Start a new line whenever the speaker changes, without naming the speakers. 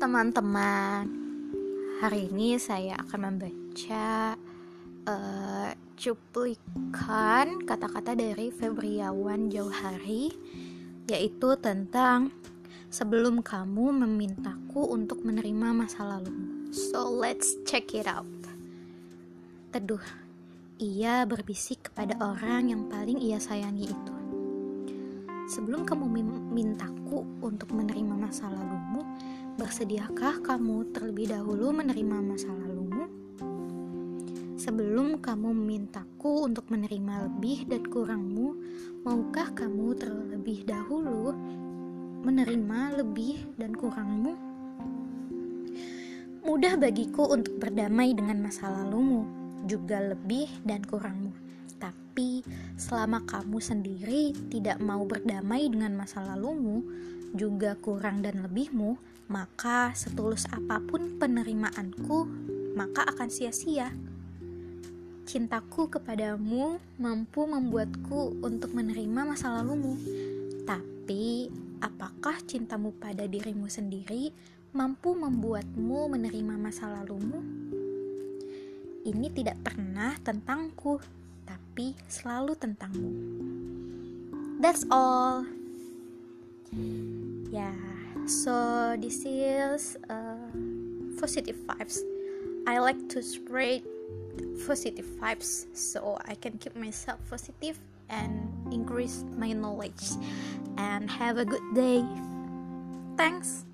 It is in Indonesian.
teman-teman, hari ini saya akan membaca uh, cuplikan kata-kata dari Febriawan Jauhari, yaitu tentang sebelum kamu memintaku untuk menerima masa lalu. So let's check it out. Teduh, ia berbisik kepada orang yang paling ia sayangi itu. Sebelum kamu mintaku untuk menerima masa bersediakah kamu terlebih dahulu menerima masa lalumu? Sebelum kamu memintaku untuk menerima lebih dan kurangmu, maukah kamu terlebih dahulu menerima lebih dan kurangmu? Mudah bagiku untuk berdamai dengan masa lalumu, juga lebih dan kurangmu tapi selama kamu sendiri tidak mau berdamai dengan masa lalumu, juga kurang dan lebihmu, maka setulus apa pun penerimaanku, maka akan sia-sia. Cintaku kepadamu mampu membuatku untuk menerima masa lalumu, tapi apakah cintamu pada dirimu sendiri mampu membuatmu menerima masa lalumu? Ini tidak pernah tentangku, tapi selalu tentangmu. That's all. Yeah, so this is uh, positive vibes. I like to spread positive vibes so I can keep myself positive and increase my knowledge. And have a good day. Thanks.